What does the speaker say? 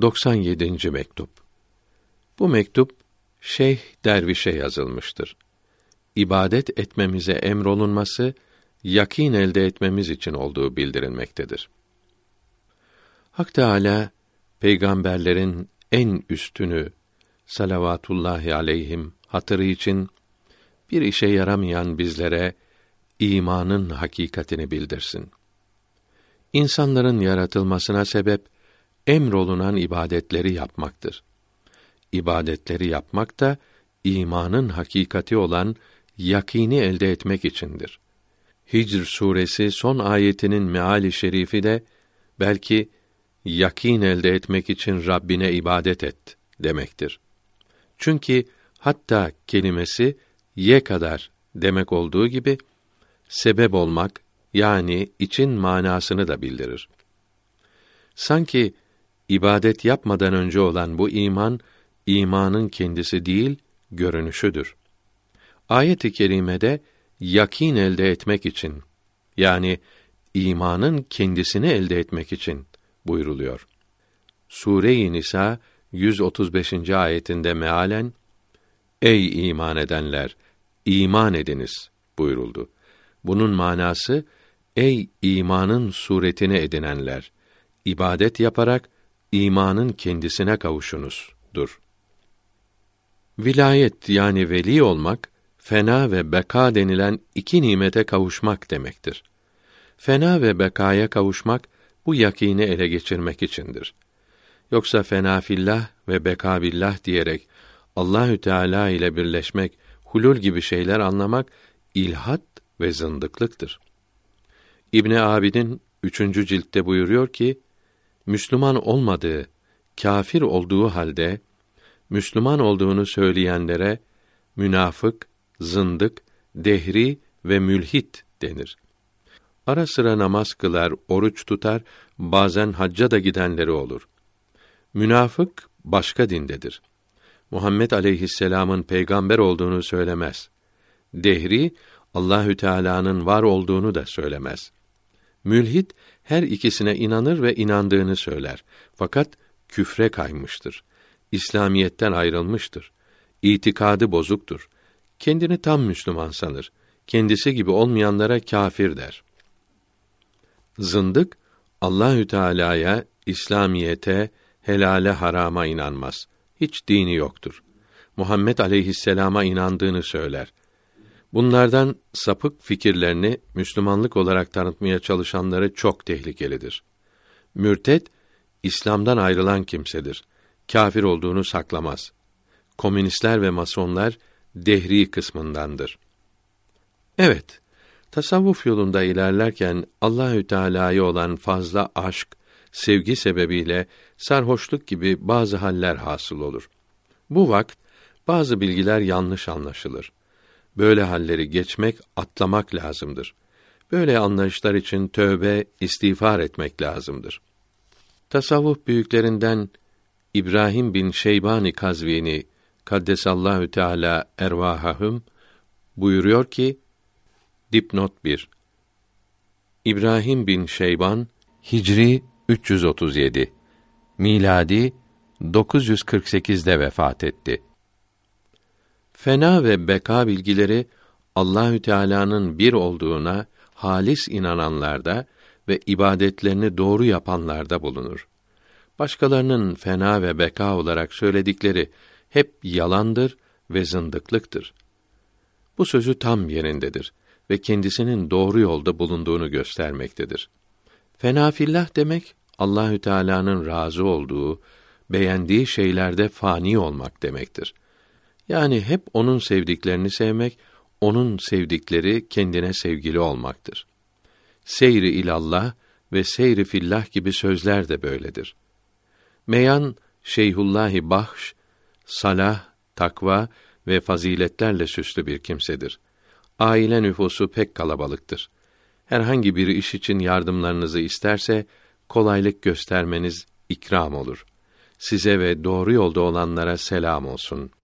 97. mektup. Bu mektup Şeyh Derviş'e yazılmıştır. İbadet etmemize emrolunması yakin elde etmemiz için olduğu bildirilmektedir. Hak Teâlâ, peygamberlerin en üstünü salavatullahi aleyhim hatırı için bir işe yaramayan bizlere imanın hakikatini bildirsin. İnsanların yaratılmasına sebep emrolunan ibadetleri yapmaktır. İbadetleri yapmak da imanın hakikati olan yakini elde etmek içindir. Hicr suresi son ayetinin meali şerifi de belki yakin elde etmek için Rabbine ibadet et demektir. Çünkü hatta kelimesi ye kadar demek olduğu gibi sebep olmak yani için manasını da bildirir. Sanki ibadet yapmadan önce olan bu iman imanın kendisi değil, görünüşüdür. Ayet-i kerimede yakin elde etmek için yani imanın kendisini elde etmek için buyruluyor. Sure-i Nisa 135. ayetinde mealen Ey iman edenler iman ediniz buyuruldu. Bunun manası ey imanın suretini edinenler ibadet yaparak imanın kendisine kavuşunuzdur. Vilayet yani veli olmak fena ve beka denilen iki nimete kavuşmak demektir. Fena ve bekaya kavuşmak bu yakini ele geçirmek içindir. Yoksa fena fillah ve beka billah diyerek Allahü Teala ile birleşmek, hulul gibi şeyler anlamak ilhat ve zındıklıktır. İbn Abidin üçüncü ciltte buyuruyor ki Müslüman olmadığı, kafir olduğu halde Müslüman olduğunu söyleyenlere münafık, zındık, dehri ve mülhit denir. Ara sıra namaz kılar, oruç tutar, bazen hacca da gidenleri olur. Münafık başka dindedir. Muhammed aleyhisselam'ın peygamber olduğunu söylemez. Dehri Allahü Teala'nın var olduğunu da söylemez. Mülhit her ikisine inanır ve inandığını söyler. Fakat küfre kaymıştır. İslamiyetten ayrılmıştır. İtikadı bozuktur. Kendini tam Müslüman sanır. Kendisi gibi olmayanlara kafir der. Zındık Allahü Teala'ya, İslamiyete, helale harama inanmaz. Hiç dini yoktur. Muhammed aleyhisselama inandığını söyler. Bunlardan sapık fikirlerini Müslümanlık olarak tanıtmaya çalışanları çok tehlikelidir. Mürtet İslam'dan ayrılan kimsedir. Kafir olduğunu saklamaz. Komünistler ve masonlar dehri kısmındandır. Evet, tasavvuf yolunda ilerlerken Allahü Teala'ya olan fazla aşk, sevgi sebebiyle sarhoşluk gibi bazı haller hasıl olur. Bu vakt bazı bilgiler yanlış anlaşılır. Böyle halleri geçmek, atlamak lazımdır. Böyle anlayışlar için tövbe, istiğfar etmek lazımdır. Tasavvuf büyüklerinden İbrahim bin Şeybani Kazvini Kaddesallahu Teala ervahahum buyuruyor ki dipnot 1 İbrahim bin Şeyban Hicri 337 miladi 948'de vefat etti. Fena ve beka bilgileri Allahü Teala'nın bir olduğuna halis inananlarda ve ibadetlerini doğru yapanlarda bulunur. Başkalarının fena ve beka olarak söyledikleri hep yalandır ve zındıklıktır. Bu sözü tam yerindedir ve kendisinin doğru yolda bulunduğunu göstermektedir. Fena fillah demek Allahü Teala'nın razı olduğu, beğendiği şeylerde fani olmak demektir. Yani hep onun sevdiklerini sevmek, onun sevdikleri kendine sevgili olmaktır. Seyri ilallah ve seyri fillah gibi sözler de böyledir. Meyan Şeyhullahi Bahş, salah, takva ve faziletlerle süslü bir kimsedir. Aile nüfusu pek kalabalıktır. Herhangi bir iş için yardımlarınızı isterse kolaylık göstermeniz ikram olur. Size ve doğru yolda olanlara selam olsun.''